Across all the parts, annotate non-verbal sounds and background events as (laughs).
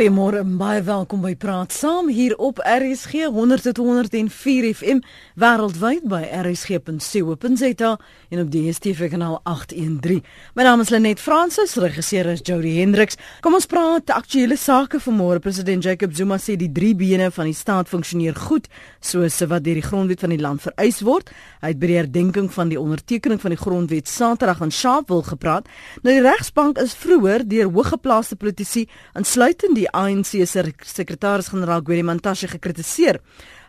Goeiemôre baie welkom by Praat Saam hier op RSG 100.104 FM wêreldwyd by rsg.co.za en op die DStv kanaal 813. My naam is Lenet Fransis, regisseur is Jody Hendriks. Kom ons praat aktuelle sake vanmôre. President Jacob Zuma sê die drie bene van die staat funksioneer goed soos wat deur die grondwet van die land vereis word. Hy het by die herdenking van die ondertekening van die grondwet Saterdag in Sharpeville gepraat. Nou die regsbank is vroeër deur hoëgeplaaste politici insluitend die ANC se sekretaris-generaal Gwedi Mantashe gekritiseer.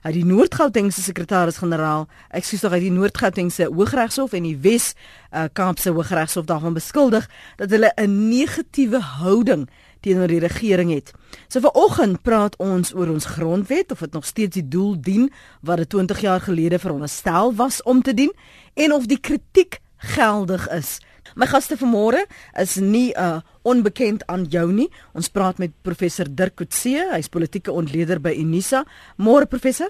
Hy het die Noord-Gautengse sekretaris-generaal, ekskuus tog, hy die Noord-Gautengse Hooggeregshof en die Wes uh, Kaapse Hooggeregshof daarvan beskuldig dat hulle 'n negatiewe houding teenoor die regering het. So vanoggend praat ons oor ons grondwet of dit nog steeds die doel dien wat dit 20 jaar gelede veronderstel was om te dien en of die kritiek geldig is. My gaste vanmôre is nie 'n uh, onbekend aan jou nie. Ons praat met professor Dirk Coetzee, hy's politieke ontleder by Unisa. Môre professor?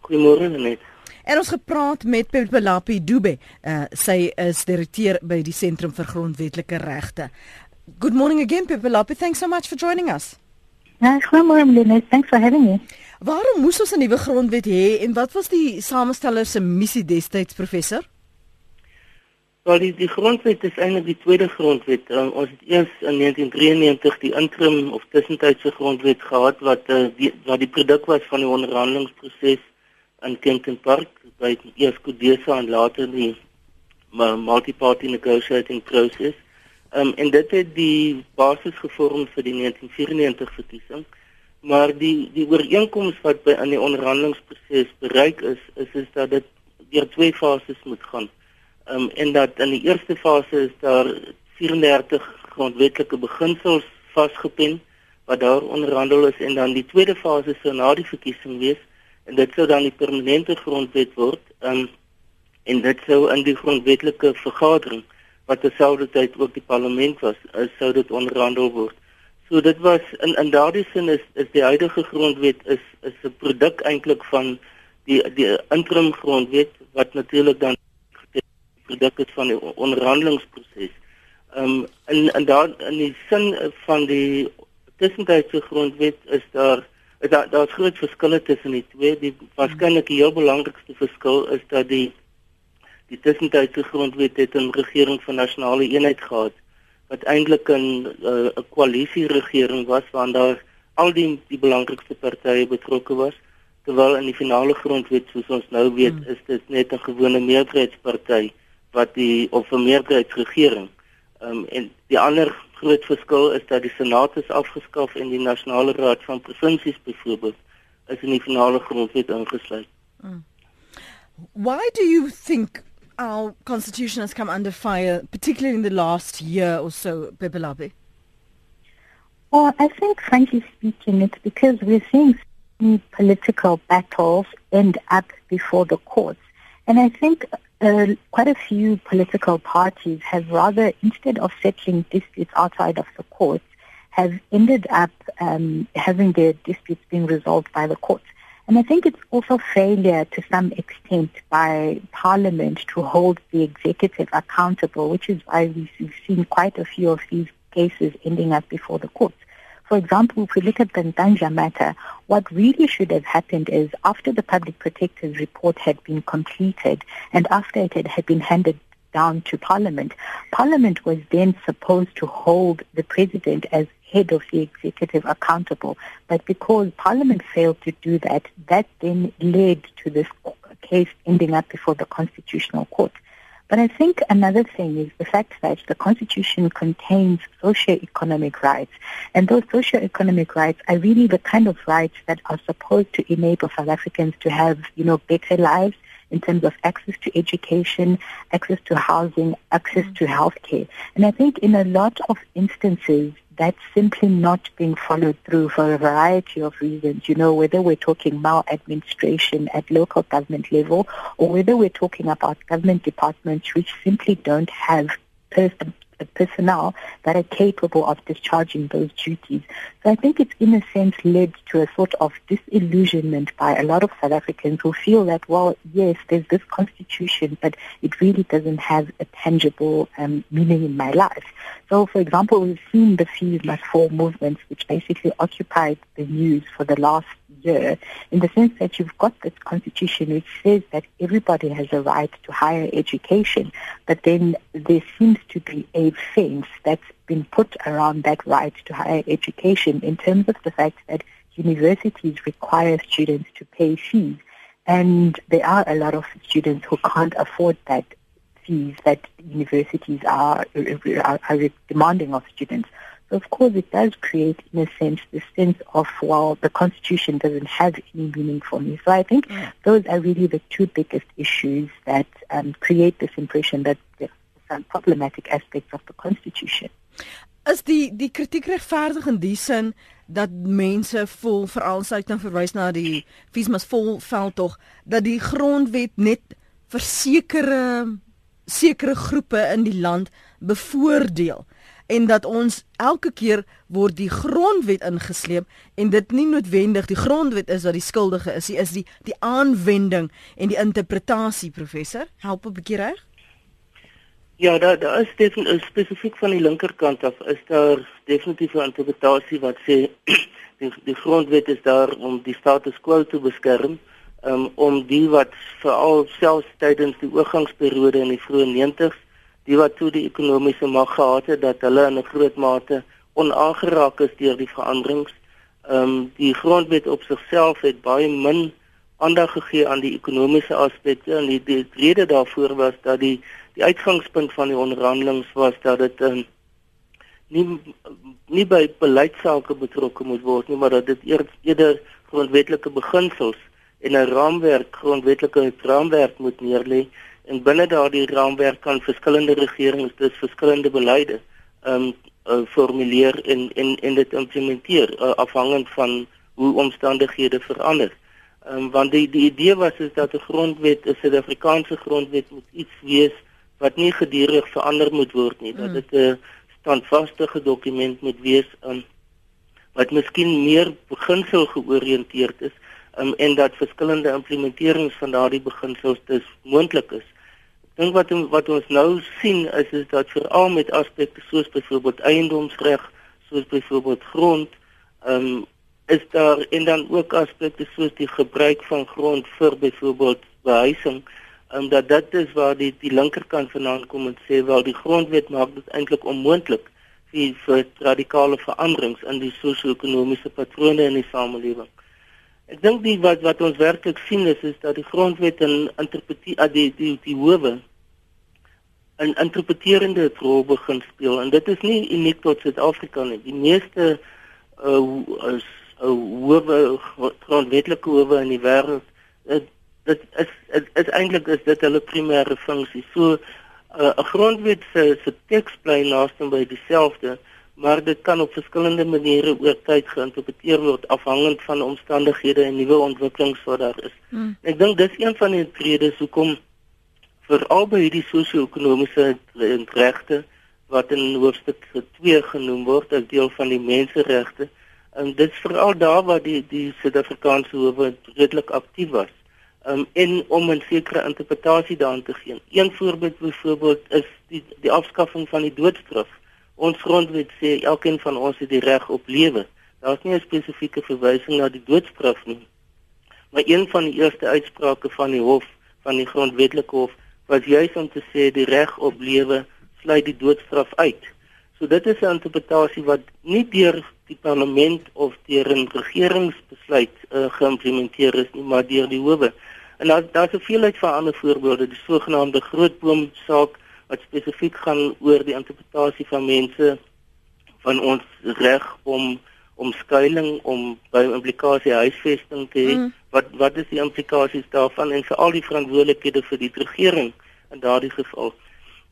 Goeiemôre net. En ons gepraat met Pepelapi Dube. Uh, sy is direkteur by die Sentrum vir Grondwetlike Regte. Good morning again Pepelapi. Thanks so much for joining us. Ja, goeiemôre Lenet. Thanks for having me. Waarom moes ons 'n nuwe grondwet hê en wat was die samesteller se missie destyds professor? Wel die, die grondwet is eintlik die tweede grondwet. Um, ons het eers in 1993 die interim of tussentydse grondwet gehad wat uh, die, wat die produk was van die onderhandelingsproses in Kempton Park by eers Kodesa en later die multi-party negotiating process. Um, en dit het die basis gevorm vir die 1994 verkiesing. Maar die die ooreenkoms wat by in die onderhandelingsproses bereik is, is is dat dit deur twee fases moet gaan. Um, en dat in die eerste fase is daar 34 grondwetlike beginsels vasgepen wat daar onderhandel is en dan die tweede fase sou na die verkiesing wees en dit sou dan die permanente grondwet word um, en dit sou in die grondwetlike vergadering wat terselfdertyd ook die parlement was sou dit onderhandel word. So dit was in in daardie sin is is die huidige grondwet is is 'n produk eintlik van die die interim grondwet wat natuurlik dan produk is van die onderhandelingsproses. Ehm um, in in daar in die sin van die tussentydse grondwet is daar is daar daar's groot verskille tussen die twee. Die waarskynlik die heel belangrikste verskil is dat die die tussentydse grondwet het 'n regering van nasionale eenheid gehad wat eintlik 'n uh, 'n koalisie regering was waarin daar al die die belangrikste partye betrokke was terwyl in die finale grondwet soos ons nou weet hmm. is dit net 'n gewone meerderheidsparty wat die of 'n meerderheidsregering. Ehm um, en die ander groot verskil is dat die Senaat is afgeskaf en die Nasionale Raad van Provinsies byvoorbeeld is in die finale grondwet ingesluit. Mm. Why do you think our constitution has come under fire particularly in the last year or so, Bebelabi? Well, I think frankly speaking it's because we're seeing political battles end up before the courts. And I think uh, quite a few political parties have rather, instead of settling disputes outside of the courts, have ended up um, having their disputes being resolved by the courts. And I think it's also failure to some extent by Parliament to hold the executive accountable, which is why we've seen quite a few of these cases ending up before the courts. For example, if we look at the Ntanja matter, what really should have happened is after the public protector's report had been completed and after it had been handed down to Parliament, Parliament was then supposed to hold the President as head of the executive accountable. But because Parliament failed to do that, that then led to this case ending up before the Constitutional Court. But I think another thing is the fact that the Constitution contains socio-economic rights. And those socio-economic rights are really the kind of rights that are supposed to enable South Africans to have, you know, better lives in terms of access to education, access to housing, access mm. to healthcare. And I think in a lot of instances, that's simply not being followed through for a variety of reasons. You know, whether we're talking maladministration at local government level or whether we're talking about government departments which simply don't have personnel that are capable of discharging those duties. So I think it's in a sense led to a sort of disillusionment by a lot of South Africans who feel that, well, yes, there's this constitution, but it really doesn't have a tangible um, meaning in my life. So, for example, we've seen the fees must fall movements, which basically occupied the news for the last year, in the sense that you've got this constitution which says that everybody has a right to higher education, but then there seems to be a fence that's been put around that right to higher education in terms of the fact that universities require students to pay fees. And there are a lot of students who can't afford that fees that universities are, are, are demanding of students. So of course it does create, in a sense, the sense of, well, the Constitution doesn't have any meaning for me. So I think mm. those are really the two biggest issues that um, create this impression that there are some problematic aspects of the Constitution. Is die die kritiek regverdig in die sin dat mense voel veral as ek dan verwys na die Fiesmas volveld tog dat die grondwet net versekerde sekere groepe in die land bevoordeel en dat ons elke keer word die grondwet ingesleep en dit nie noodwendig die grondwet is wat die skuldige is nie is die die aanwending en die interpretasie professor. Help 'n bietjie reg? Ja, daar daar is definitief spesifiek van die linkerkant af is daar definitief 'n interpretasie wat sê (clears throat) die, die grondwet is daar om die status quo te beskerm um, om die wat veral selfs tydens die oorgangsperiode in die vroeë 90s die wat toe die ekonomiese mag gehad het dat hulle in 'n groot mate onaangeraak is deur die veranderings. Ehm um, die grondwet op sigself het baie min aandag gegee aan die ekonomiese aspekte en die, die rede daarvoor was dat die die uitgangspunt van die onderhandelinge was dat dit um, nie nie by beleidsake betrokke moet word nie, maar dat dit eerder grondwetlike beginsels en 'n raamwerk grondwetlike raamwerk moet neerlê en binne daardie raamwerk kan verskillende regerings dus verskillende beleide ehm um, uh, formuleer en en en dit implementeer uh, afhangend van hoe omstandighede verander. Ehm um, want die die idee was is dat 'n grondwet, 'n Suid-Afrikaanse grondwet moet iets wees wat nie gedurig verander moet word nie, dat mm. dit 'n standvaste dokument moet wees um, wat miskien meer beginsel georiënteerd is um, en dat verskillende implementerings van daardie beginsels dus moontlik is. Ek dink wat wat ons nou sien is is dat veral met aspekte soos byvoorbeeld eiendomsreg, soos byvoorbeeld grond, ehm um, is daar en dan ook aspekte soos die gebruik van grond vir byvoorbeeld behuising, ehm um, dat dit is waar die die linkerkant vanaand kom en sê wel die grondwet maak dit eintlik onmoontlik vir vir radikale veranderings in die sosio-ekonomiese patrone in die samelewing. Ek dink die wat wat ons werklik sien is is dat die grondwet en interpretasie ah, die die die howe 'n interpreterende rol begin speel en dit is nie uniek tot Suid-Afrika nie. Die meeste uh is uh, howe grondwetlike howe in die wêreld dit dit is is, is eintlik is dit hulle primêre funksie. So uh, 'n uh, grondwet se se teks bly naaste by dieselfde maar dit kan op verskillende maniere oor tyd geïnterpreteer word afhangend van omstandighede en nuwe ontwikkelings wat daar is. Hmm. Ek dink dis een van die redes hoekom veral by hierdie sosio-ekonomiese regte wat in hoofstuk 2 genoem word as deel van die menseregte en dit is veral daar waar die die Suid-Afrikaanse howe redelik aktief was. Um, en om 'n sekere interpretasie daaraan te gee. Een voorbeeld byvoorbeeld is die die afskaffing van die doodstraf. Ons grondwet sê elkeen van ons het die reg op lewe. Daar's nie 'n spesifieke verwysing na die doodstraf nie. Maar een van die eerste uitsprake van die hof, van die grondwetlike hof, was juis om te sê die reg op lewe sluit die doodstraf uit. So dit is 'n interpretasie wat nie deur die parlement of deur 'n regeringsbesluit uh, geïmplementeer is nie, maar deur die howe. En daar daar's 'n veelheid van ander voorbeelde, die sogenaamde grootboom saak wat spesifiek gaan oor die interpretasie van mense van ons reg om om skuilings om by implikasie huisvesting te hê. Mm. Wat wat is die implikasies daarvan en vir al die verantwoordelikhede vir die regering in daardie geval?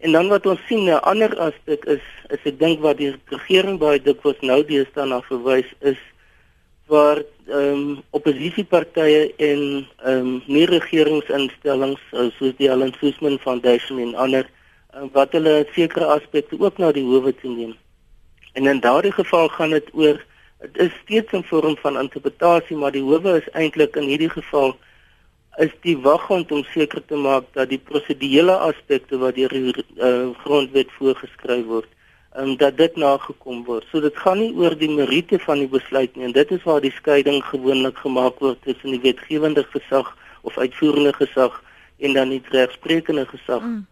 En dan wat ons sien 'n ander aspek is is ek dink wat die regering baie dikwels nou deesdae na verwys is waar ehm um, oppositiepartye en ehm um, nie regeringsinstellings soos die Alan Suzman Foundation en ander wat hulle sekere aspekte ook na die howe toe neem. En in daardie geval gaan dit oor dit is steeds 'n vorm van interpretasie, maar die howe is eintlik in hierdie geval is die waghond om seker te maak dat die prosedurele aspekte wat deur die uh, grondwet voorgeskryf word, um, dat dit nagekom word. So dit gaan nie oor die meriete van die besluit nie en dit is waar die skeiding gewoonlik gemaak word tussen die wetgewende gesag of uitvoerende gesag en dan die regsprekende gesag. Mm.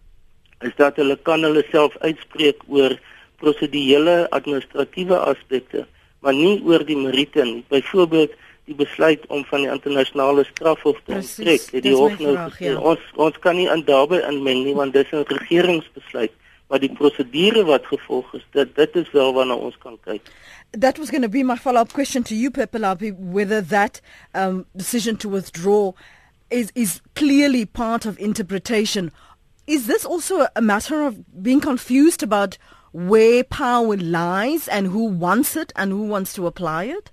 Is dat hulle kan hulle self uitspreek oor prosedurele administratiewe aspekte, maar nie oor die meriete nie. Byvoorbeeld die besluit om van die internasionale strafhof te trek. Die hof nou ja. ons ons kan nie aan daarbey inmeng nie want dis 'n regeringsbesluit maar die prosedure wat gevolg is dit dit is wel waarna ons kan kyk That was going to be my follow-up question to you Pepelapi whether that um decision to withdraw is is clearly part of interpretation is this also a matter of being confused about where power lies and who wants it and who wants to apply it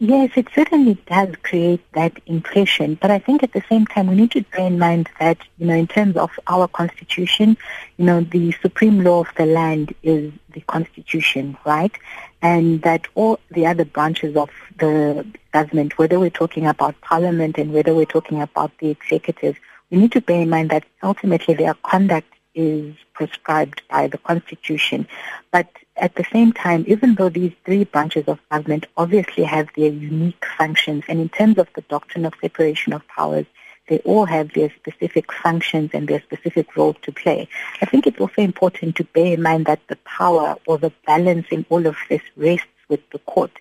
Yes, it certainly does create that impression. But I think at the same time, we need to bear in mind that, you know, in terms of our constitution, you know, the supreme law of the land is the constitution, right? And that all the other branches of the government, whether we're talking about parliament and whether we're talking about the executive, we need to bear in mind that ultimately their conduct is prescribed by the constitution. But at the same time, even though these three branches of government obviously have their unique functions, and in terms of the doctrine of separation of powers, they all have their specific functions and their specific role to play. I think it's also important to bear in mind that the power or the balance in all of this rests with the court.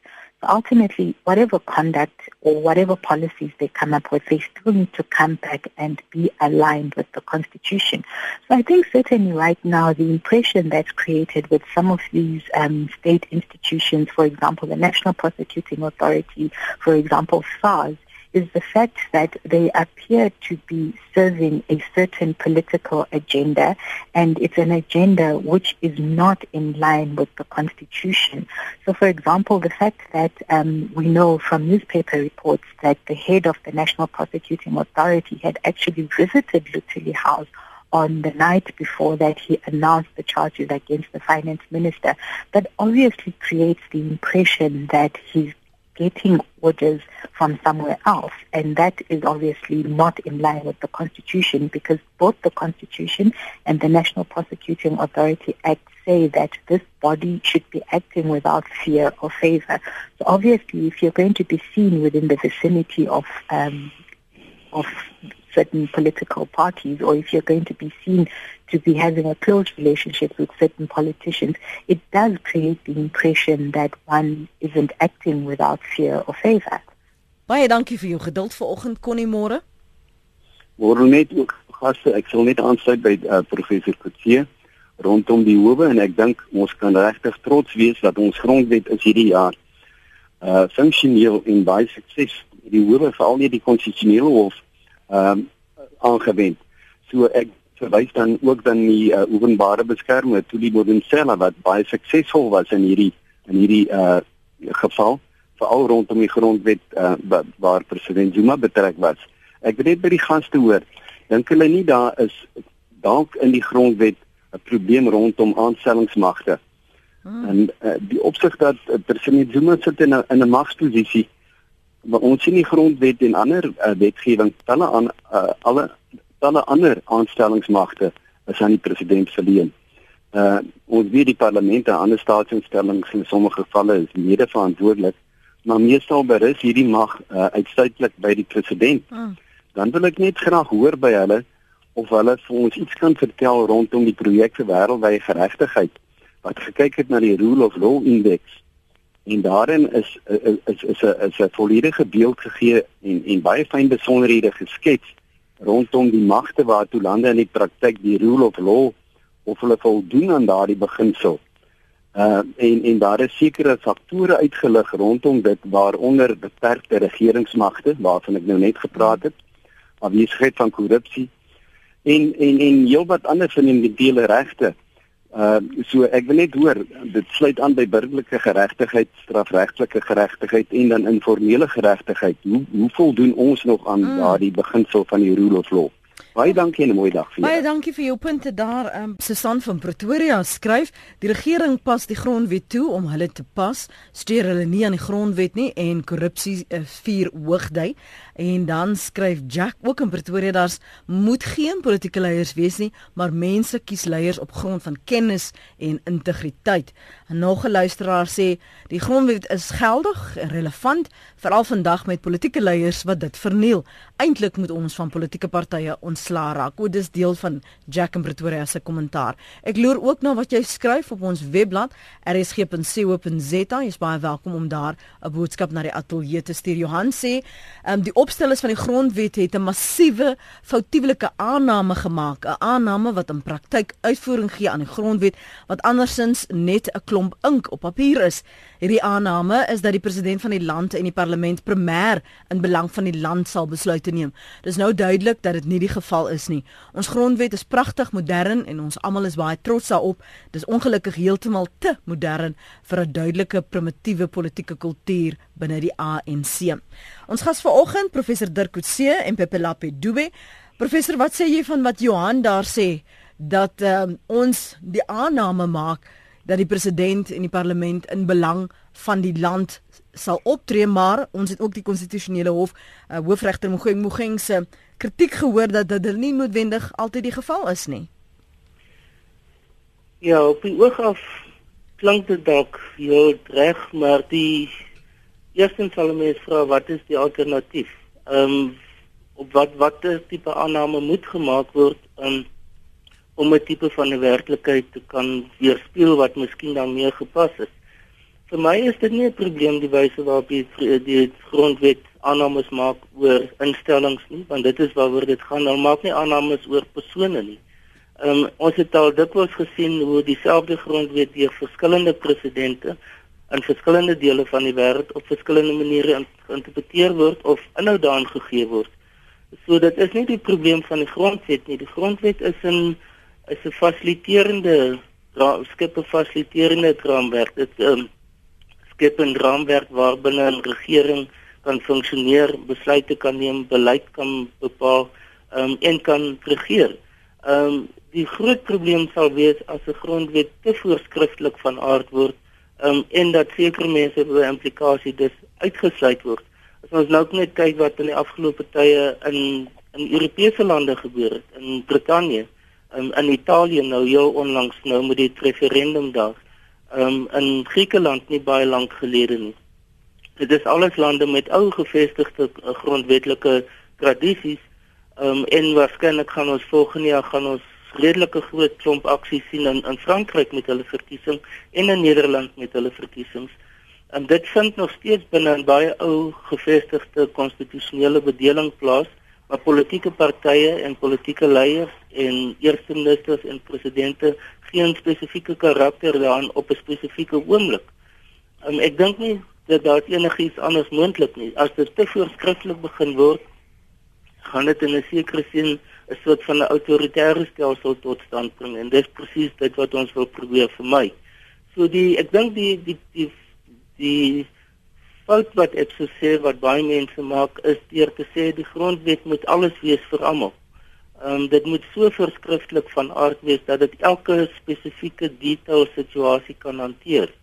Ultimately, whatever conduct or whatever policies they come up with, they still need to come back and be aligned with the Constitution. So I think certainly right now the impression that's created with some of these um, state institutions, for example, the National Prosecuting Authority, for example, SARS, is the fact that they appear to be serving a certain political agenda and it's an agenda which is not in line with the constitution. So for example, the fact that um, we know from newspaper reports that the head of the National Prosecuting Authority had actually visited Lutuli House on the night before that he announced the charges against the finance minister, that obviously creates the impression that he's getting orders from somewhere else. And that is obviously not in line with the Constitution because both the Constitution and the National Prosecuting Authority Act say that this body should be acting without fear or favor. So obviously, if you're going to be seen within the vicinity of um, of certain political parties or if you're going to be seen to be having a close relationship with certain politicians, it does create the impression that one isn't acting without fear or favor. Baie dankie vir jou geduld vanoggend Connie môre. Môre net ook gaste, ek sal net aansluit by uh, professor Kutse rondom die howe en ek dink ons kan regtig trots wees dat ons grondwet is hierdie jaar uh funksioneel en baie sukses die howe veral nie die konstitusionele hof ehm um, aangewend. So ek verwys dan ook dan die uh, openbare beskermer Tuli Bodensela wat baie suksesvol was in hierdie in hierdie uh geval veral rondom die grondwet uh, waar president Zuma betrek was. Ek wil net by die gaste hoor. Dink hulle nie daar is dalk in die grondwet 'n probleem rondom aanstellingsmagte? Hmm. En uh, die opsig dat uh, president Zuma sit in 'n in 'n magsposisie maar ons sien die grondwet en ander uh, wetgewing talle aan uh, alle talle ander aanstellingsmagte is aan die president verleen. Uh ons weet die parlement en ander staatsinstellings in sommige gevalle is mede verantwoordelik, maar meestal berus hierdie mag uh, uitsluitlik by die president. Hmm. Dan wil ek net graag hoor by hulle of hulle vir ons iets kan vertel rondom die projek vir wêreldwye geregtigheid wat gekyk het na die rule of law index en daarin is is is 'n is 'n volledige beeld gegee en en baie fyn besonderhede geskets rondom die magte waartoe lande in die praktyk die rule of law of hulle voldoen aan daardie beginsel. Uh en en daar is sekere faktore uitgelig rondom dit waaronder beperkte regeringsmagte waarvan ek nou net gepraat het, afwesigheid van korrupsie en en en heelwat ander dele regte. Uh so ek wil net hoor dit sluit aan by burgerlike geregtigheid, strafregtelike geregtigheid en dan informele geregtigheid. Hoe hoe voldoen ons nog aan mm. daardie beginsel van die rule of law? Baie dankie en 'n mooi dag vir julle. Baie dankie vir jou punte daar. Um, Susan van Pretoria skryf: "Die regering pas die grondwet toe om hulle te pas, steur hulle nie aan die grondwet nie en korrupsie uh, vier hoogdy." En dan skryf Jack ook in Pretoria: "Daar's moet geen politieke leiers wees nie, maar mense kies leiers op grond van kennis en integriteit." En nog 'n luisteraar sê: "Die grondwet is geldig en relevant, veral vandag met politieke leiers wat dit verniel. Eintlik moet ons van politieke partye ons ontslaa raak. O, dis deel van Jack in Pretoria se kommentaar. Ek loer ook na wat jy skryf op ons webblad rsg.co.za. Jy's baie welkom om daar 'n boodskap na die ateljee te stuur. Johan sê, ehm um, die opstellers van die grondwet het 'n massiewe foutiewe aanname gemaak, 'n aanname wat in praktyk uitvoering gee aan die grondwet wat andersins net 'n klomp ink op papier is. Hierdie aanname is dat die president van die land en die parlement primêr in belang van die land sal besluite neem. Dis nou duidelik dat dit nie die geval is nie. Ons grondwet is pragtig modern en ons almal is baie trots daarop. Dis ongelukkig heeltemal te modern vir 'n duidelike primitiewe politieke kultuur binne die ANC. Ons gas vanoggend professor Dirk Coetzee en Pepe Lapidube. Professor, wat sê jy van wat Johan daar sê dat um, ons die aanname maak dat die president en die parlement in belang van die land sal optree maar ons het ook die konstitusionele hof uh, hoofregter Mogeng Mogeng se kritiek gehoor dat dit nie noodwendig altyd die geval is nie. Ja, op die oog af klink dit dalk heel reg, maar die eerstens sal mens vra wat is die alternatief? Ehm um, op wat watter tipe aanname moet gemaak word um, om 'n tipe van 'n werklikheid te kan weerspieël wat miskien dan meer gepas is? Vir my is dit nie 'n probleem die wyse waarop die, die grondwet aannames maak oor instellings nie, want dit is waaroor dit gaan. Hulle maak nie aannames oor persone nie. Ehm um, ons het al dikwels gesien hoe dieselfde grondwet deur verskillende presidente in verskillende dele van die wêreld op verskillende maniere geïnterpreteer word of inhoud daarin gegee word. So dit is nie die probleem van die grondwet nie. Die grondwet is 'n is 'n fasiliterende skep 'n fasiliterende raamwerk. Dit ehm um, skep 'n raamwerk waarbinne 'n regering kan funksioneer, besluite kan neem, beleid kan bepaal um, en kan regeer. Ehm um, die groot probleem sal wees as 'n grondwet te voorskrifklik van aard word um, en dat sekere mense by implikasie dus uitgesluit word. As ons nou net kyk wat in die afgelope tye in in Europese lande gebeur het, in Brittanje, um, in Italië nou heel onlangs nou met die referendum daar. Ehm um, in Griekeland nie baie lank gelede nie. Dit is alles lande met ou gevestigde uh, grondwetlike tradisies. Ehm um, en waarskynlik gaan ons volgende jaar gaan ons redelike groot klomp aksies sien in in Frankryk met hulle verkiesing en in Nederland met hulle verkiesings. En dit vind nog steeds binne 'n baie ou gevestigde konstitusionele bedeling plaas, maar politieke partye en politieke leiers en eerste ministers en presidente geen spesifieke karakter daarin op 'n spesifieke oomblik. Um, ek dink nie dat daar enigiets anders moontlik nie. As dit te voorskrifklik begin word, gaan dit in 'n sekere sin 'n soort van 'n autoritaire stelsel tot stand bring en dis presies dit wat ons wil probeer vermy. So die ek dink die die die die fout wat ek sou sê wat baie mense maak is deur te sê die grondwet moet alles wees vir almal. Ehm um, dit moet so voorskrifklik van aard wees dat dit elke spesifieke detail situasie kan hanteer.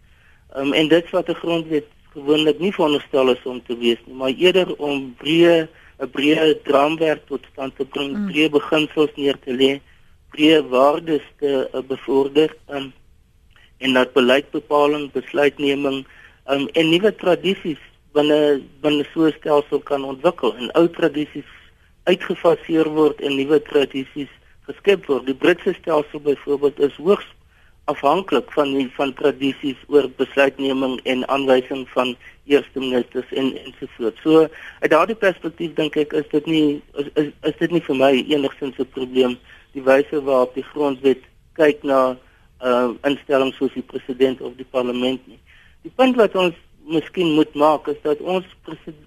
Ehm um, en dit wat 'n grondwet gewoonlik nie veronderstel is om te wees nie, maar eerder om breë 'n breë raamwerk tot stand te bring, mm. breë beginsels neer te lê, breë waardes te uh, bevorder um, en dat beleidsbepaling, besluitneming um, en nuwe tradisies binne binne so 'n stelsel kan ontwikkel en ou tradisies uitgefaseer word en nuwe tradisies geskep word. Die Britse stelsel byvoorbeeld is hoogs afhanklik van die van tradisies oor besluitneming en aanwysing van eerste ministers en ensovoorts. So uit daardie perspektief dink ek is dit nie is, is is dit nie vir my enigstens 'n probleem die wyse waarop die grondwet kyk na uh instellings soos die president of die parlement nie. Die punt wat ons miskien moet maak is dat ons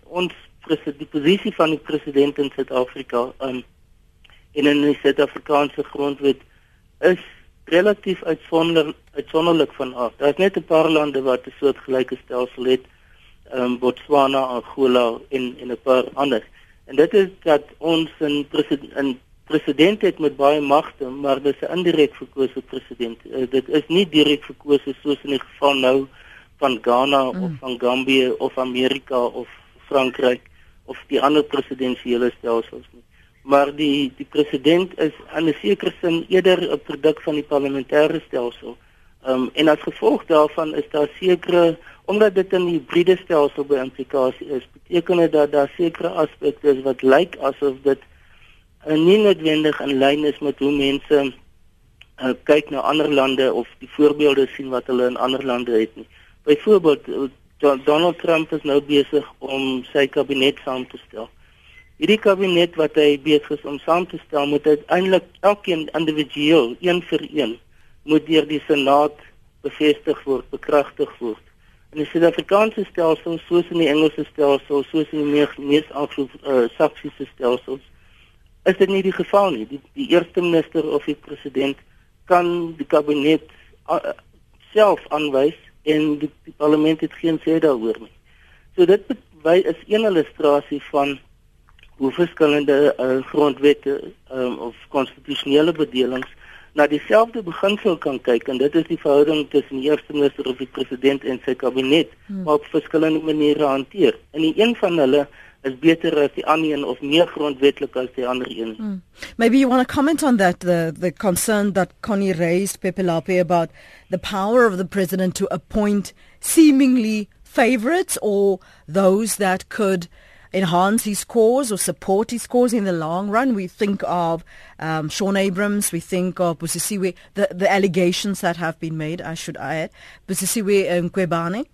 ons die posisie van die president in Suid-Afrika um in 'n Suid-Afrikaanse grondwet is relatief uitsonder uitsonderlik van af. Daar's net 'n paar lande wat 'n soort gelyke stelsel het, ehm um, Botswana, Angola en en 'n paar ander. En dit is dat ons in president in president het met baie magte, maar dis 'n indirek verkose president. Uh, dit is nie direk verkose soos in die geval nou van Ghana mm. of van Gambia of Amerika of Frankryk of die ander presidensiële stelsels nie. Maar die die president is in 'n sekere sin eerder 'n produk van die parlementêre stelsel. Ehm um, en as gevolg daarvan is daar sekere omdat dit 'n hibriede stelsel by implikasie is, beteken dit dat daar sekere aspekte is wat lyk asof dit uh, nie noodwendig in lyn is met hoe mense uh, kyk na ander lande of die voorbeelde sien wat hulle in ander lande het nie. Byvoorbeeld uh, Donald Trump is nou besig om sy kabinet saam te stel. Hierdie kabinet wat hy besig is om saam te stel, moet uiteindelik elkeen individueel, een vir een, moet deur die Senaat bevestig word, bekragtig word. In die Suid-Afrikaanse stelsel, soos in die Engelse stelsel, soos in die mees, mees Anglo-Saksiese uh, stelsels, is dit nie die geval nie. Die, die eerste minister of die president kan die kabinet uh, self aanwys en die, die parlement het geen sê daaroor nie. So dit wy is een illustrasie van hoe verskillende uh, grondwette um, of konstitusionele bedelings na dieselfde beginsel kan kyk en dit is die verhouding tussen die eerste minister of die president en sy kabinet hmm. maar op verskillende maniere hanteer. En die een van hulle is beter as die ander een of meer grondwetlik as die ander een. Hmm. Maybe you want to comment on that the the concern that Connie raised Pepe Lape about the power of the president to appoint seemingly favorites or those that could enhance his cause or support his cause in the long run. We think of um, Sean Abrams, we think of Busisiwe, the, the allegations that have been made, I should add, Busisiwe Nkwebane.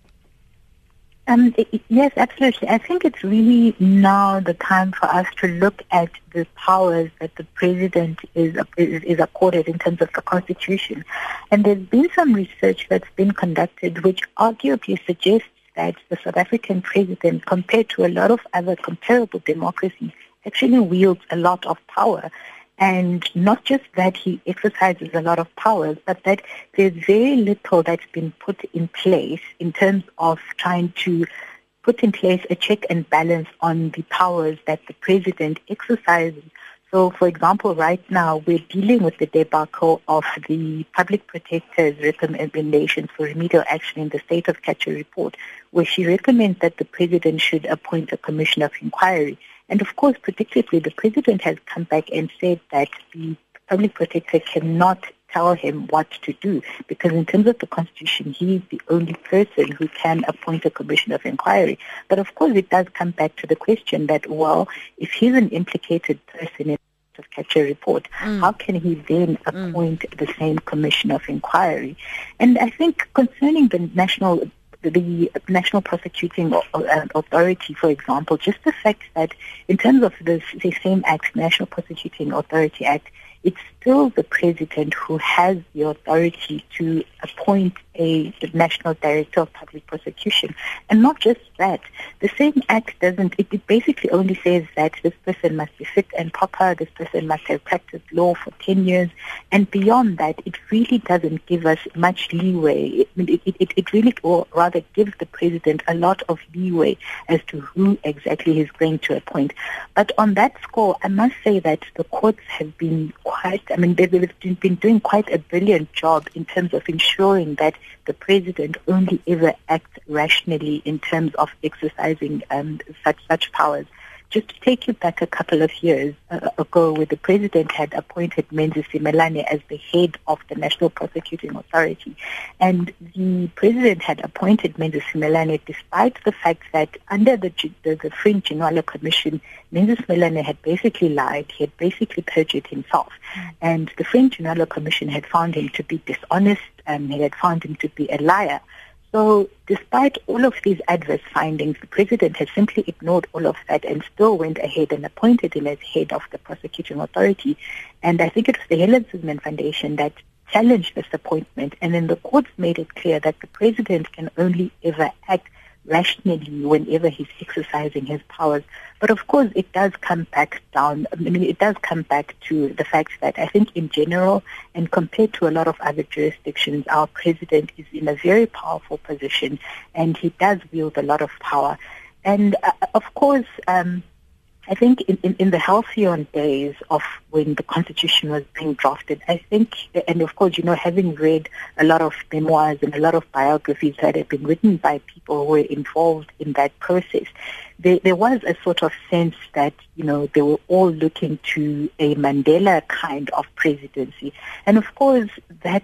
Um, yes, absolutely. I think it's really now the time for us to look at the powers that the president is, is, is accorded in terms of the constitution. And there's been some research that's been conducted which arguably suggests that the South African president, compared to a lot of other comparable democracies, actually wields a lot of power. And not just that he exercises a lot of powers, but that there's very little that's been put in place in terms of trying to put in place a check and balance on the powers that the president exercises so, for example, right now we're dealing with the debacle of the public protector's recommendations for remedial action in the State of Catcher report, where she recommends that the president should appoint a commission of inquiry. And of course, predictably, the president has come back and said that the public protector cannot tell him what to do because in terms of the constitution he's the only person who can appoint a commission of inquiry but of course it does come back to the question that well if he's an implicated person in of catcher report mm. how can he then mm. appoint mm. the same commission of inquiry and i think concerning the national the National Prosecuting uh, Authority, for example, just the fact that in terms of the, the same act, National Prosecuting Authority Act, it's still the president who has the authority to appoint a national director of public prosecution. And not just that, the same act doesn't, it, it, basically only says that this person must be fit and proper, this person must have practiced law for 10 years. And beyond that, it really doesn't give us much leeway. It, it, it really, or rather gives the president a lot of leeway as to who exactly he's going to appoint. But on that score, I must say that the courts have been quite, I mean, they've been doing quite a brilliant job in terms of ensuring that the president only ever acts rationally in terms of exercising um, such, such powers. Just to take you back a couple of years uh, ago, where the president had appointed Menzies Simelane as the head of the National Prosecuting Authority, and the president had appointed Menzies Simelane despite the fact that under the the, the French Ginwala Commission, Menzies Simelane had basically lied, he had basically perjured himself, mm. and the French Ginwala Commission had found him to be dishonest, and he had found him to be a liar. So despite all of these adverse findings, the president has simply ignored all of that and still went ahead and appointed him as head of the prosecuting authority. And I think it was the Helen Suzman Foundation that challenged this appointment. And then the courts made it clear that the president can only ever act rationally whenever he's exercising his powers. But of course, it does come back down. I mean, it does come back to the fact that I think in general, and compared to a lot of other jurisdictions, our president is in a very powerful position and he does wield a lot of power. And uh, of course, um, I think in, in, in the halcyon days of when the Constitution was being drafted, I think, and of course, you know, having read a lot of memoirs and a lot of biographies that have been written by people who were involved in that process, there, there was a sort of sense that, you know, they were all looking to a Mandela kind of presidency. And of course, that,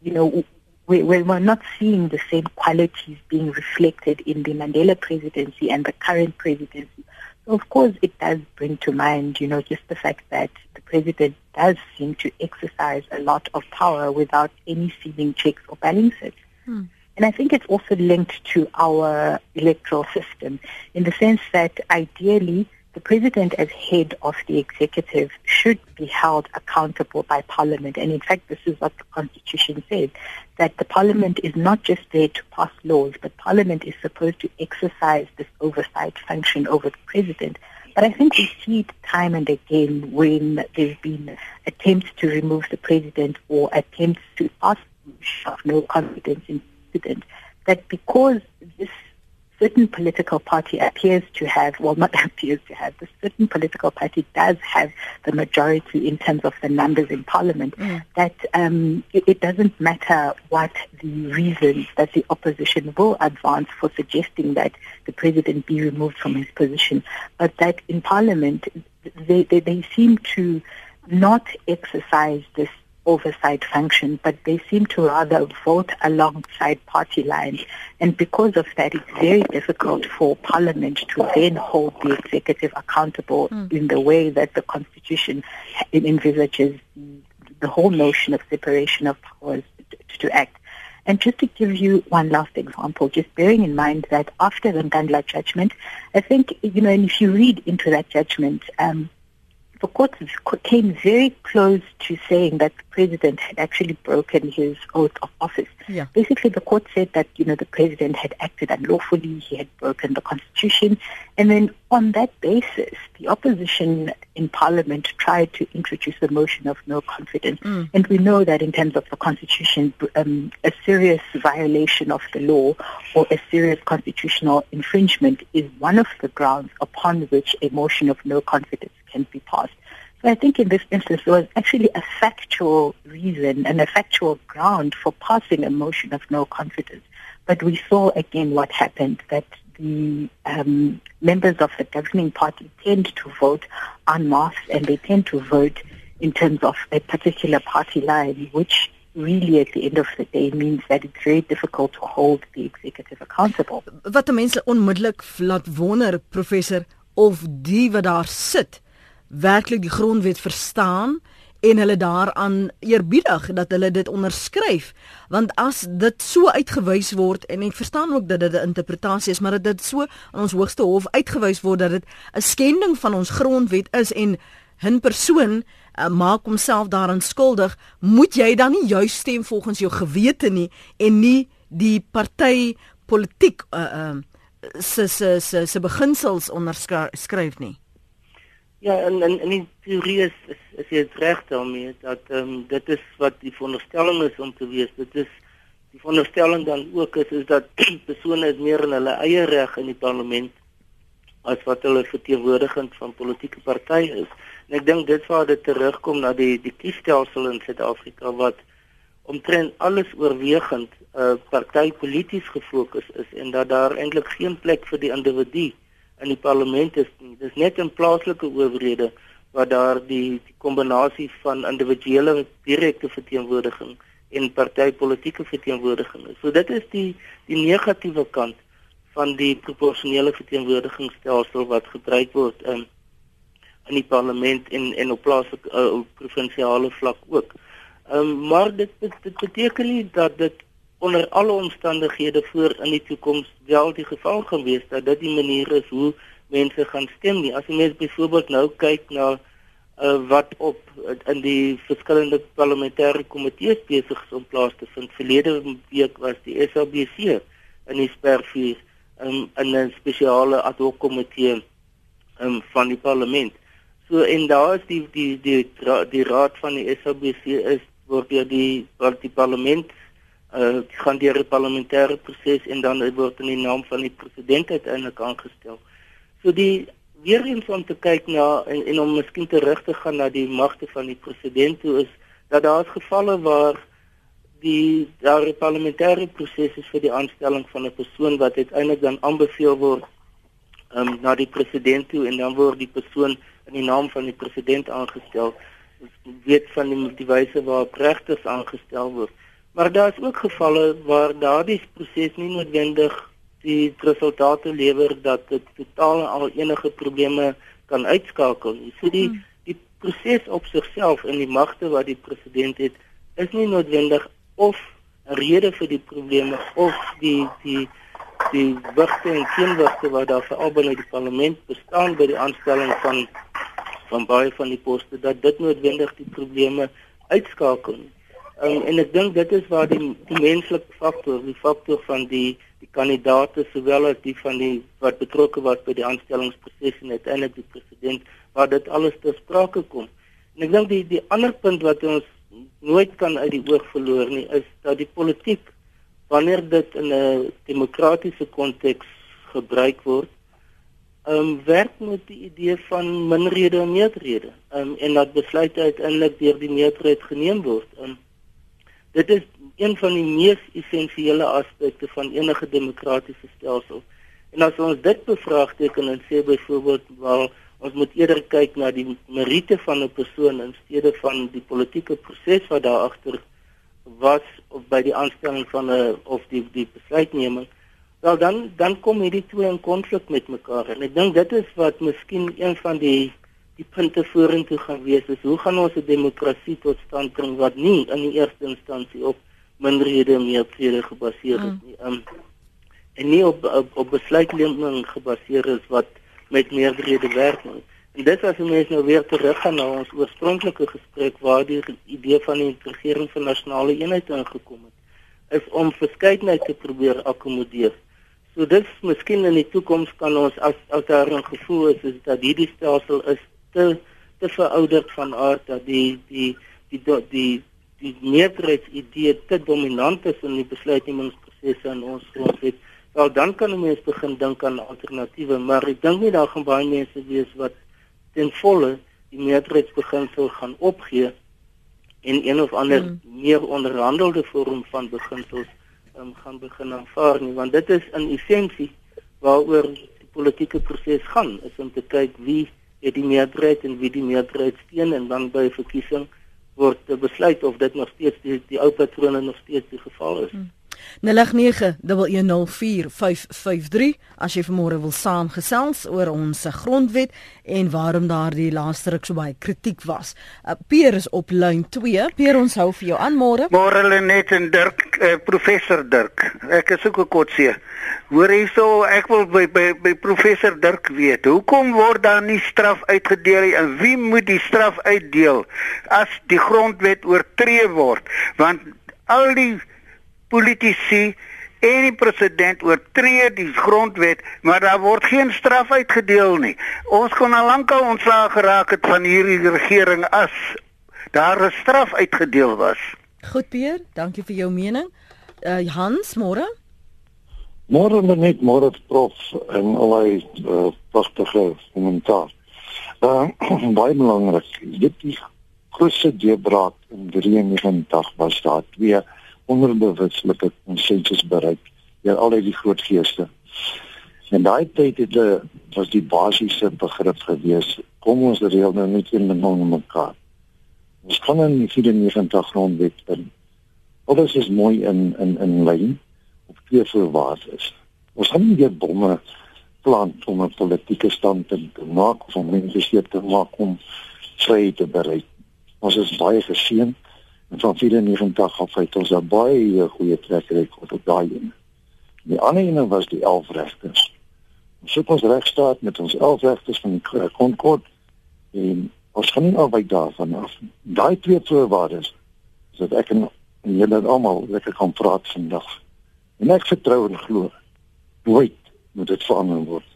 you know, we, we're not seeing the same qualities being reflected in the Mandela presidency and the current presidency of course, it does bring to mind, you know, just the fact that the president does seem to exercise a lot of power without any seeming checks or balances. Hmm. And I think it's also linked to our electoral system in the sense that ideally the president as head of the executive should be held accountable by parliament. And in fact, this is what the constitution says, that the parliament is not just there to pass laws, but parliament is supposed to exercise this oversight function over the president. But I think we see it time and again when there's been attempts to remove the president or attempts to ask of no confidence in the president, that because this certain political party appears to have, well, not (laughs) appears to have, the certain political party does have the majority in terms of the numbers in parliament, mm. that um, it, it, doesn't matter what the reasons that the opposition will advance for suggesting that the president be removed from his position, but that in parliament they, they, they seem to not exercise this oversight function, but they seem to rather vote alongside party lines. And because of that, it's very difficult for Parliament to then hold the executive accountable mm. in the way that the Constitution envisages the whole notion of separation of powers to, to act. And just to give you one last example, just bearing in mind that after the Nkandla judgment, I think, you know, and if you read into that judgment, um, the court came very close to saying that the president had actually broken his oath of office. Yeah. Basically, the court said that, you know, the president had acted unlawfully, he had broken the constitution. And then on that basis, the opposition in parliament tried to introduce a motion of no confidence. Mm. And we know that in terms of the constitution, um, a serious violation of the law or a serious constitutional infringement is one of the grounds upon which a motion of no confidence can be passed. So I think in this instance there was actually a factual reason and a factual ground for passing a motion of no confidence. But we saw again what happened, that the um, members of the governing party tend to vote en masse and they tend to vote in terms of a particular party line, which really at the end of the day means that it's very difficult to hold the executive accountable. Wat mense onmiddellik laat wonder professor of die wat daar sit werklik die grondwet verstaan en hulle daaraan eerbiedig dat hulle dit onderskryf. Want as dit so uitgewys word en ek verstaan ook dat dit 'n interpretasie is maar dat dit so aan ons hoogste hof uitgewys word dat dit 'n skending van ons grondwet is en 'n persoon uh, maak homself daaraan skuldig moet jy dan nie juis stem volgens jou gewete nie en nie die party politiek uh, uh, se se se se beginsels onderskryf nie Ja, en en in die teorie is is, is jy reg daarmee dat ehm um, dit is wat die veronderstelling is om te wees. Dit is die veronderstelling dan ook is is dat (clears throat) persone is meer in hulle eie reg in die parlement as wat hulle verteenwoordigend van politieke partye is. En ek dink dit waar dit terugkom na die die kiesstelsel in Suid-Afrika wat omtrent alles oorwegend uh partypolities gefokus is en dat daar eintlik geen plek vir die individu is in die parlement is nie. Dis net in plaaslike owerhede waar daar die, die kombinasie van individuele direkte verteenwoordiging en partytetiese verteenwoordiging is. So dit is die die negatiewe kant van die proporsionele verteenwoordigingsstelsel wat gebruik word in in die parlement en en op plaaslike uh, provinsiale vlak ook. Ehm um, maar dit, dit dit beteken nie dat dit onder alle omstandighede voor in die toekoms wel die geval gaan wees dat dit die manier is hoe mense gaan stem nie. As jy mens byvoorbeeld nou kyk na uh, wat op in die verskillende parlementêre komitees besig is om plaas te vind. Verlede week was die SABC in die spervuur um, in 'n spesiale ad hoc komitee um, van die parlement. So en daar is die die die die, die raad van die SABC is word deur die die parlement uh gaan deur 'n parlementêre proses en dan word in die naam van die president uiteindelik aangestel. So die weer eens om te kyk na en, en om miskien terug te gaan na die magte van die president toe is dat daar gevalle waar die daar parlementêre proses is vir die aanstelling van 'n persoon wat uiteindelik dan aanbeveel word um, na die president toe en dan word die persoon in die naam van die president aangestel. Ons weet van die, die wyse waarop regters aangestel word. Maar daar is ook gevalle waar daardie proses nie noodwendig die resultate lewer dat dit totaal al enige probleme kan uitskakel nie. So die hmm. die proses op sigself en die magte wat die president het is nie noodwendig of 'n rede vir die probleme of die die die wigte en teenwigte wat daar veral binne die parlement bestaan by die aanstelling van van baie van die poste dat dit noodwendig die probleme uitskakel. Um, en ek dink dit is waar die, die menslike faktor, die faktor van die die kandidaate sowel as die van die wat betrokke was by die aanstellingsproses en uiteindelik die president waar dit alles ter sprake kom. En ek dink die die ander punt wat ons nooit kan uit die oog verloor nie is dat die politiek wanneer dit in 'n demokratiese konteks gebruik word, ehm um, werk met die idee van minderhede en meerderhede. Ehm um, en dat besluite uiteindelik deur die meerderheid geneem word. Ehm um, dit is een van die mees essensiële aspekte van enige demokratiese stelsel. En as ons dit bevraagteken en sê byvoorbeeld wel ons moet eerder kyk na die meriete van 'n persoon in steede van die politieke proses wat daar agter was of by die aanstelling van 'n of die die besluitneming wel dan dan kom hierdie twee in konflik met mekaar en ek dink dit is wat miskien een van die die punte vorentoe gaan wees is hoe gaan ons 'n demokrasie tot stand bring wat nie in die eerste instansie op minderhede en meerderhede gebaseer is mm. nie um, en nie op op, op besluitneming gebaseer is wat met meerderhede werk nie. En dit as mense nou weer teruggaan na ons oorspronklike gesprek waar die idee van die integrering van nasionale eenheid ingekom het, is om verskeidenheid te probeer akkommodeer. So dis miskien in die toekoms kan ons as as daar 'n gevoel is, is dat hierdie stelsel is te te verouderd van aard dat die die die die die, die meerderheidsidee te dominant is in die besluitnemingsprosesse in ons grondwet Wel dan kan 'n mens begin dink aan alternatiewe, maar ek dink nie daar gaan baie mense wees wat ten volle die meerderheidsbeginsel gaan opgee en een of ander hmm. meer onderhandelde vorm van beginsels um, gaan begin aanvaar nie, want dit is in essensie waaroor die politieke proses gaan, is om te kyk wie het die meerderheid en wie die meerderheid steun en dan by verkiesing word besluit of dit nog steeds die, die ou patrone nog steeds die geval is. Hmm. 0891104553 as jy vanmôre wil saamgesels oor ons grondwet en waarom daardie laaste ruk so baie kritiek was. Uh, Peer is op lyn 2. Peer ons hou vir jou aan môre. Môre Lenet en Dirk, uh, professor Dirk. Ek is ook 'n kotse. Hoor hierso, ek wil by, by by professor Dirk weet, hoekom word daar nie straf uitgedeel en wie moet die straf uitdeel as die grondwet oortree word? Want al die politici en die president oortree die grondwet, maar daar word geen straf uitgedeel nie. Ons kon al lankal ontslaag geraak het van hierdie regering as daar 'n straf uitgedeel was. Goed Pier, dankie vir jou mening. Uh Hans, môre? Môre net môre prof en allei uh, pragtige kommentaar. Uh (clears throat) baie belangrik. Dit is grootste deurbraak in 93 was daar twee onderbewuslike konsensus bereik deur al die groot geeste. En daai tyd het eh, was die basiese begrip gewees. Kom ons reël nou net een met mekaar. Ons kan in die 94 grondwet in. Alles is mooi in in in lyn op twee voorwaardes. Ons gaan nie weer bomme plant om 'n politieke standpunt te maak of om mense seker te maak om vrede te bereik. Ons is baie geseën En van 94 af het ons 'n baie goeie trek rekord op daai een. Die ander een was die 11 regters. Ons het ons regstaat met ons 11 regters van die Concord en ons gaan nie albei daarvan af. Daai twee voorwaardes sodat ek en julle almal lekker kan praat vandag. En ek vertrou en glo. Nooit moet dit verander word.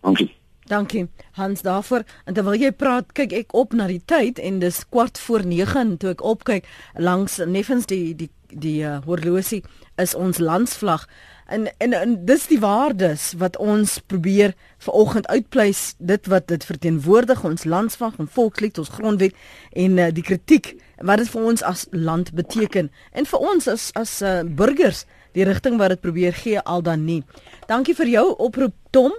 Dankie. Dankie Hans daarvoor. En terwyl jy praat, kyk ek op na die tyd en dis kwart voor 9 toe ek opkyk langs neffens die die die uh, horlosie is ons landsvlag. En en, en dis die waardes wat ons probeer vanoggend uitpleis dit wat dit verteenwoordig ons landsvag en volkslied ons grondwet en uh, die kritiek wat dit vir ons as land beteken en vir ons as as uh, burgers die rigting wat dit probeer gee al dan nie. Dankie vir jou oproep Tom.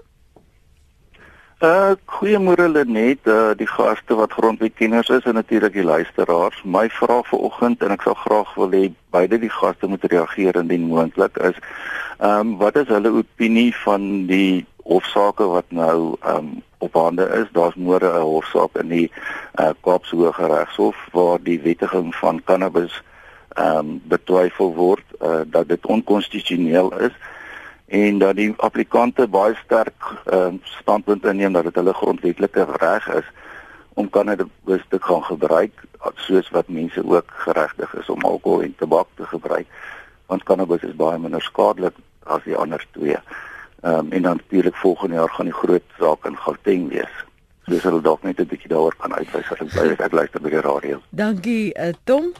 Uh goeiemôre Lenet, uh die gaste wat grondwetkenners is en natuurlik die luisteraars. My vraag vir oggend en ek sal graag wil hê beide die gaste moet reageer indien moontlik is ehm um, wat is hulle opinie van die hofsaake wat nou ehm um, op hande is? Daar's môre 'n hofsaak in die uh Kaapse Hooggeregshof waar die wettiging van cannabis ehm um, betwyfel word uh dat dit onkonstitusioneel is en dat die applikante baie sterk uh, standpunt inneem dat dit hulle grondwetlike reg is om cannabis te gaan gebruik soos wat mense ook geregtig is om alkohol en tabak te gebruik want cannabis is baie minder skadelik as die ander twee. Ehm um, en dan natuurlik volgende jaar gaan die groot saak in Gauteng wees. So dis hulle dalk net 'n bietjie daaroor kan uitwys as ek bly ek luister by die radio. Dankie uh, Tom.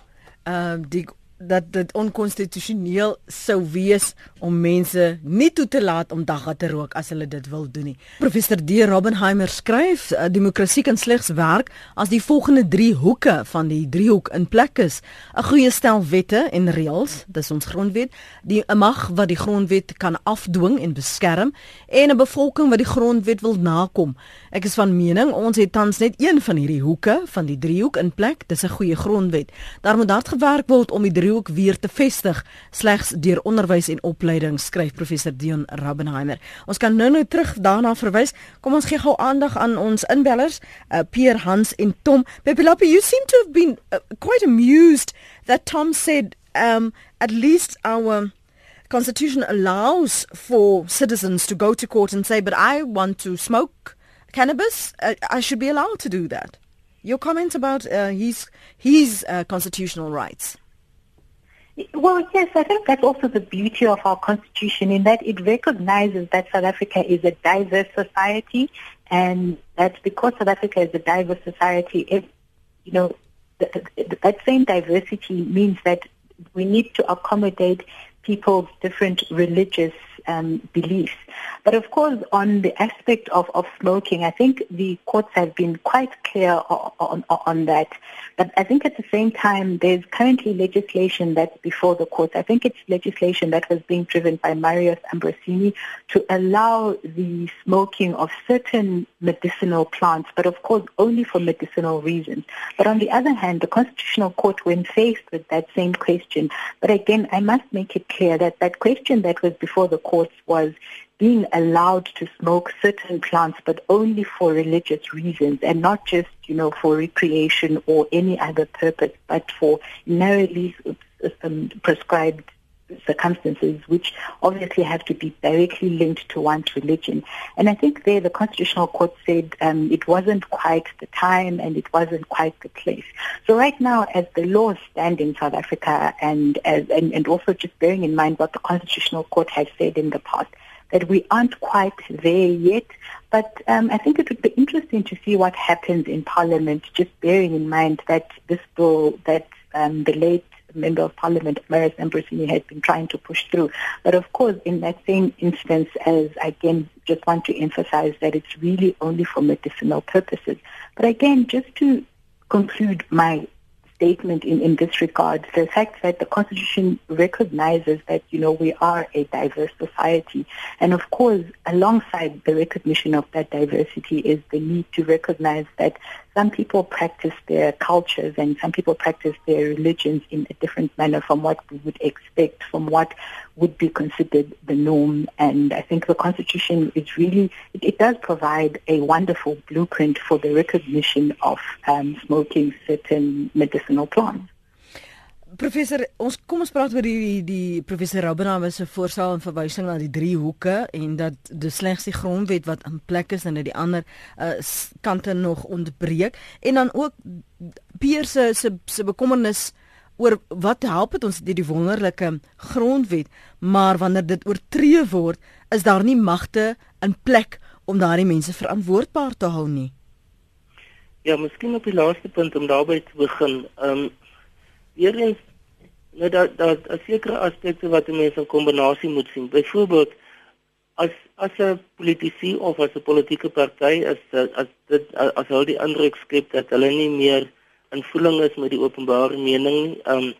Ehm uh, die dat dit onkonstitusioneel sou wees om mense nie toe te laat om dagga te rook as hulle dit wil doen nie. Professor D. Robbenheimer skryf: uh, "Demokrasie kan slegs werk as die volgende 3 hoeke van die driehoek in plek is: 'n goeie stel wette en reëls, dis ons grondwet, die mag wat die grondwet kan afdwing en beskerm en 'n bevolking wat die grondwet wil nakom." Ek is van mening ons het tans net een van hierdie hoeke van die driehoek in plek, dis 'n goeie grondwet. Daar moet hard gewerk word om die driehoek weer te vestig slegs deur onderwys en opleiding skryf professor Dion Rabbenheimer. Ons kan nou nou terug daarna verwys. Kom ons gee gou aandag aan ons inbellers, uh, Pierre Hans en Tom. Pepilapi, you seem to have been uh, quite amused that Tom said um at least our constitution allows for citizens to go to court and say but I want to smoke cannabis. Uh, I should be allowed to do that. Your comments about uh, his his uh, constitutional rights. Well, yes, I think that's also the beauty of our constitution in that it recognizes that South Africa is a diverse society and that because South Africa is a diverse society, it, you know, that same diversity means that we need to accommodate people's different religious um, beliefs. But of course, on the aspect of, of smoking, I think the courts have been quite clear on, on, on that. But I think at the same time, there's currently legislation that's before the courts. I think it's legislation that was being driven by Marius Ambrosini to allow the smoking of certain medicinal plants, but of course only for medicinal reasons. But on the other hand, the Constitutional Court, when faced with that same question, but again, I must make it clear that that question that was before the was being allowed to smoke certain plants, but only for religious reasons and not just, you know, for recreation or any other purpose, but for narrowly um, prescribed circumstances which obviously have to be directly linked to one's religion. And I think there the Constitutional Court said um, it wasn't quite the time and it wasn't quite the place. So right now, as the laws stand in South Africa and, as, and, and also just bearing in mind what the Constitutional Court has said in the past, that we aren't quite there yet. But um, I think it would be interesting to see what happens in Parliament, just bearing in mind that this bill that um, the late Member of Parliament, Maris Ambrosini, has been trying to push through. But of course, in that same instance, as again, just want to emphasize that it's really only for medicinal purposes. But again, just to conclude my statement in, in this regard. The fact that the Constitution recognizes that, you know, we are a diverse society. And of course, alongside the recognition of that diversity is the need to recognize that some people practice their cultures and some people practice their religions in a different manner from what we would expect, from what would be considered the norm. And I think the Constitution is really, it, it does provide a wonderful blueprint for the recognition of um, smoking certain medicinal plants. Professor, ons kom ons praat oor die die professor Rabbenham se voorstel en verwysing na die drie hoeke en dat dis slegs die grondwet wat in plek is en dat die ander uh, kante nog ontbreek en dan ook Pier se se se bekommernis oor wat help dit ons die, die wonderlike grondwet maar wanneer dit oortree word is daar nie magte in plek om daardie mense verantwoordbaar te hou nie. Ja, miskien op die laaste punt om daarby te begin. Ehm um, Eerens Nou dat dat 'n sekere aspekte wat 'n mens in kombinasie moet sien. Byvoorbeeld as as 'n politisie of as 'n politieke party is as dit as hulle die indruk skep dat hulle nie meer in voeling is met die openbare mening nie, um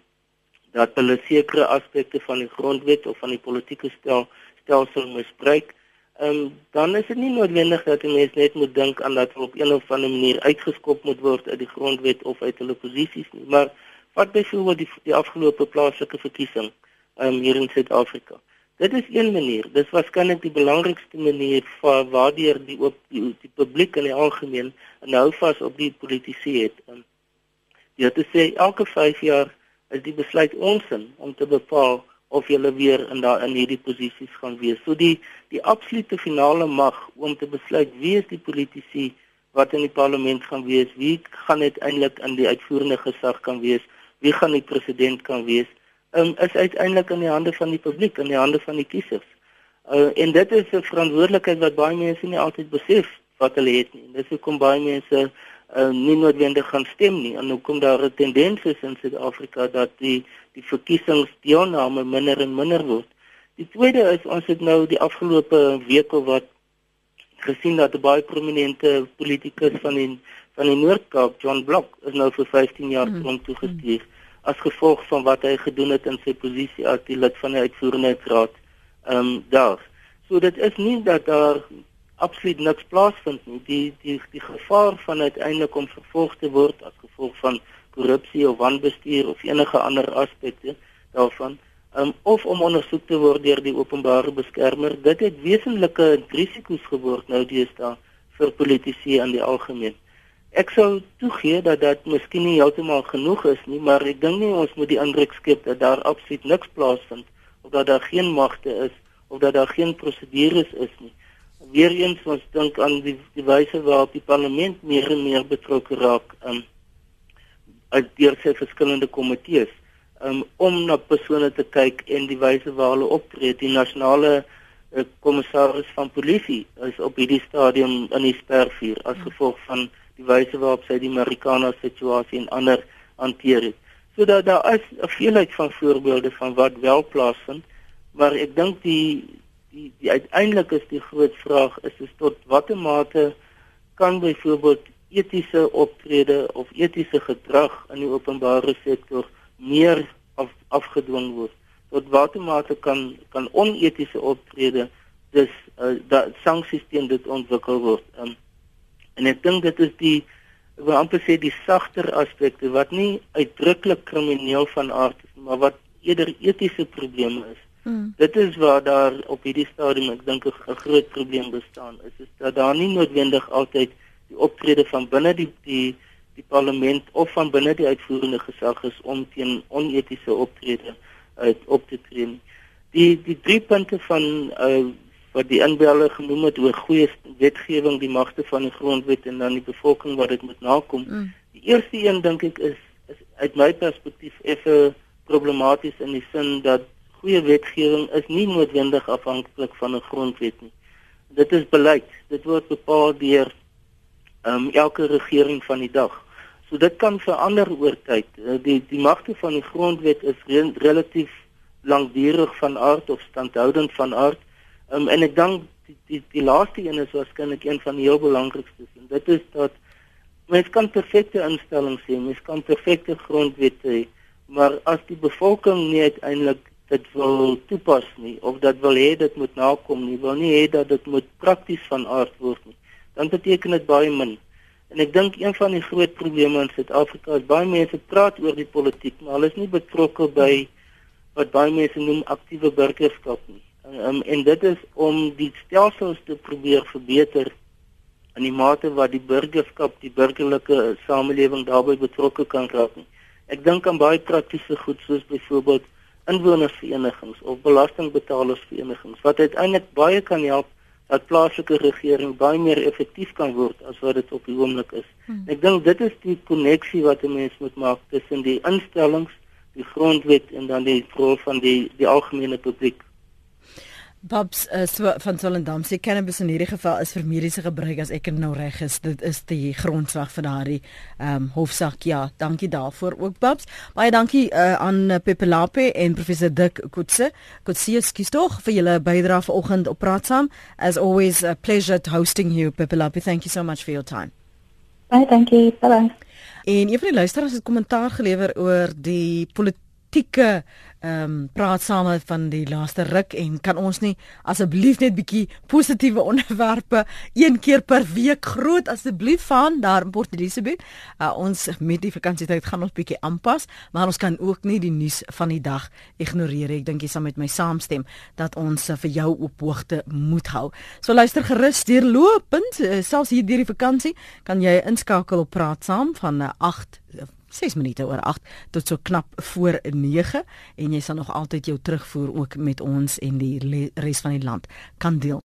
dat hulle sekere aspekte van die grondwet of van die politieke stel stelsel misbruik, um dan is dit nie noodwendig dat 'n mens net moet dink aan dat hulle op een of ander manier uitgeskop moet word uit die grondwet of uit hulle posisies nie, maar wat byvoorbeeld die, die afgelope plaaslike verkiesing um hier in Suid-Afrika Dit is een manier. Dit is waarskynlik die belangrikste manier vir waardeur die op die, die publiek in die algemeen nou vas op die politici het. En jy het gesê elke 5 jaar is die besluit onsin om te bepaal of jy weer in daai in hierdie posisies gaan wees. So die die absolute finale mag om te besluit wie is die politici wat in die parlement gaan wees, wie gaan uiteindelik in die uitvoerende gesag kan wees, wie gaan die president kan wees um, is uiteindelik in die hande van die publiek, in die hande van die kiesers. Uh, en dit is 'n verantwoordelikheid wat baie mense nie altyd besef wat hulle het nie. Dis hoekom baie mense uh, nie noodwendig gaan stem nie en hoekom daar 'n tendens is in Suid-Afrika dat die die verkiesingsdeelname minder en minder word. Die tweede is ons het nou die afgelope weke wat gesien dat 'n baie prominente politikus van die van die Noord-Kaap, John Block, is nou vir 15 jaar mm. grond toegestuur. Mm as gevolg van wat hy gedoen het in sy posisie as die lid van die uitvoerende raad. Ehm um, daar. So dit is nie dat daar absoluut niks plaasvind nie. Die die die gevaar van uiteindelik om vervolg te word as gevolg van korrupsie of wanbestuur of enige ander aspekte daarvan um, of om ondersoek te word deur die openbare beskermer. Dit het wesenlike risiko's geword nou deesdae vir politici in die algemeen. Ek sou toegee dat dit miskien nie heeltemal genoeg is nie, maar ek dink nie ons moet die indruk skep dat daar absoluut niks plaasvind of dat daar geen magte is of dat daar geen prosedures is nie. Weereens ons dink aan die, die wyse waarop die parlement meer en meer betrokke raak um, uit deur sy verskillende komitees um, om na persone te kyk en die wyse waarop hulle optree. Die nasionale uh, kommissaris van polisie is op hierdie stadium in die spervuur as gevolg van die wyse waarop sy die Amerikaner situasie en ander hanteer het. So dat daar is 'n veelheid van voorbeelde van wat wel plaasvind, maar ek dink die die die uiteindelik is die groot vraag is is tot watter mate kan byvoorbeeld etiese optrede of etiese gedrag in die openbare sektor meer af, afgedwing word. Tot watter mate kan kan onetiese optrede dis uh, dat sanksies teen dit ontwikkel word. Um, En ek dink dit is die ek wil amper sê die sagter aspekte wat nie uitdruklik krimineel van aard is, maar wat eerder etiese probleme is. Hmm. Dit is waar daar op hierdie stadium ek dink 'n groot probleem bestaan is, is dat daar nie noodwendig altyd die optrede van binne die die die parlement of van binne die uitvoerende gesag is om teen onetiese optrede uit op te tree. Die die drie punte van uh wat die inbeller genoem het oor goeie wetgewing, die magte van die grondwet en dan die bevolking wat dit moet nakom. Mm. Die eerste een dink ek is is uit my perspektief effe problematies in die sin dat goeie wetgewing is nie noodwendig afhanklik van 'n grondwet nie. Dit is beleid. Dit word bepaal deur um, elke regering van die dag. So dit kan verander oor tyd. Eh, die die magte van die grondwet is re relatief lankdurig van aard of standhoudend van aard. Um, en ek dink die, die die laaste een is waarskynlik een van die heel belangrikstes en dit is dat mens kan perfekte instellings hê, mens kan perfekte grondwette hê, maar as die bevolking nie uiteindelik dit wil toepas nie of dat wil hê dit moet nakom nie, wil nie hê dat dit moet prakties van aard word nie, dan beteken dit baie min. En ek dink een van die groot probleme in Suid-Afrika is baie mense praat oor die politiek, maar hulle is nie betrokke by wat baie mense noem aktiewe burgerskap nie. Um, en dit is om die stelsels te probeer verbeter in die mate wat die burgerskap, die burgerlike samelewing daarbey betrokke kan raak. Ek dink aan baie praktiese goed soos byvoorbeeld inwonersverenigings of belastingbetalersverenigings wat uiteindelik baie kan help dat plaaslike regering baie meer effektief kan word as wat dit op die oomblik is. Hmm. Ek dink dit is die koneksie wat 'n mens moet maak tussen die instellings, die grondwet en dan die rol van die die algemene publiek. Babs uh, so, van Solendam sê cannabis in hierdie geval is vir mediese gebruik as ek nou reg is. Dit is die grondslag vir daardie ehm um, hofsaak. Ja, dankie daarvoor ook Babs. Baie dankie uh, aan Pepe Lape en professor Dik Kutse. Kutse, skus tog vir julle bydrae vanoggend op Praat Saam. As always a pleasure to hosting you Pepe Lape. Thank you so much for your time. Baie dankie. Bye bye. En een van die luisteraars het kommentaar gelewer oor die politieke ehm um, praat same van die laaste ruk en kan ons nie asseblief net bietjie positiewe (laughs) onderwerpe een keer per week groot asseblief van daar in Port Elizabeth. Uh, ons met die vakansietyd gaan ons bietjie aanpas, maar ons kan ook nie die nuus van die dag ignoreer. Ek dink jy sal met my saamstem dat ons uh, vir jou op hoogte moet hou. So luister gerus deurlopend, uh, selfs hier deur die vakansie, kan jy inskakel op praat saam van uh, 8 6 minute oor 8 tot so knap voor 9 en jy sal nog altyd jou terugvoer ook met ons en die res van die land kan deel.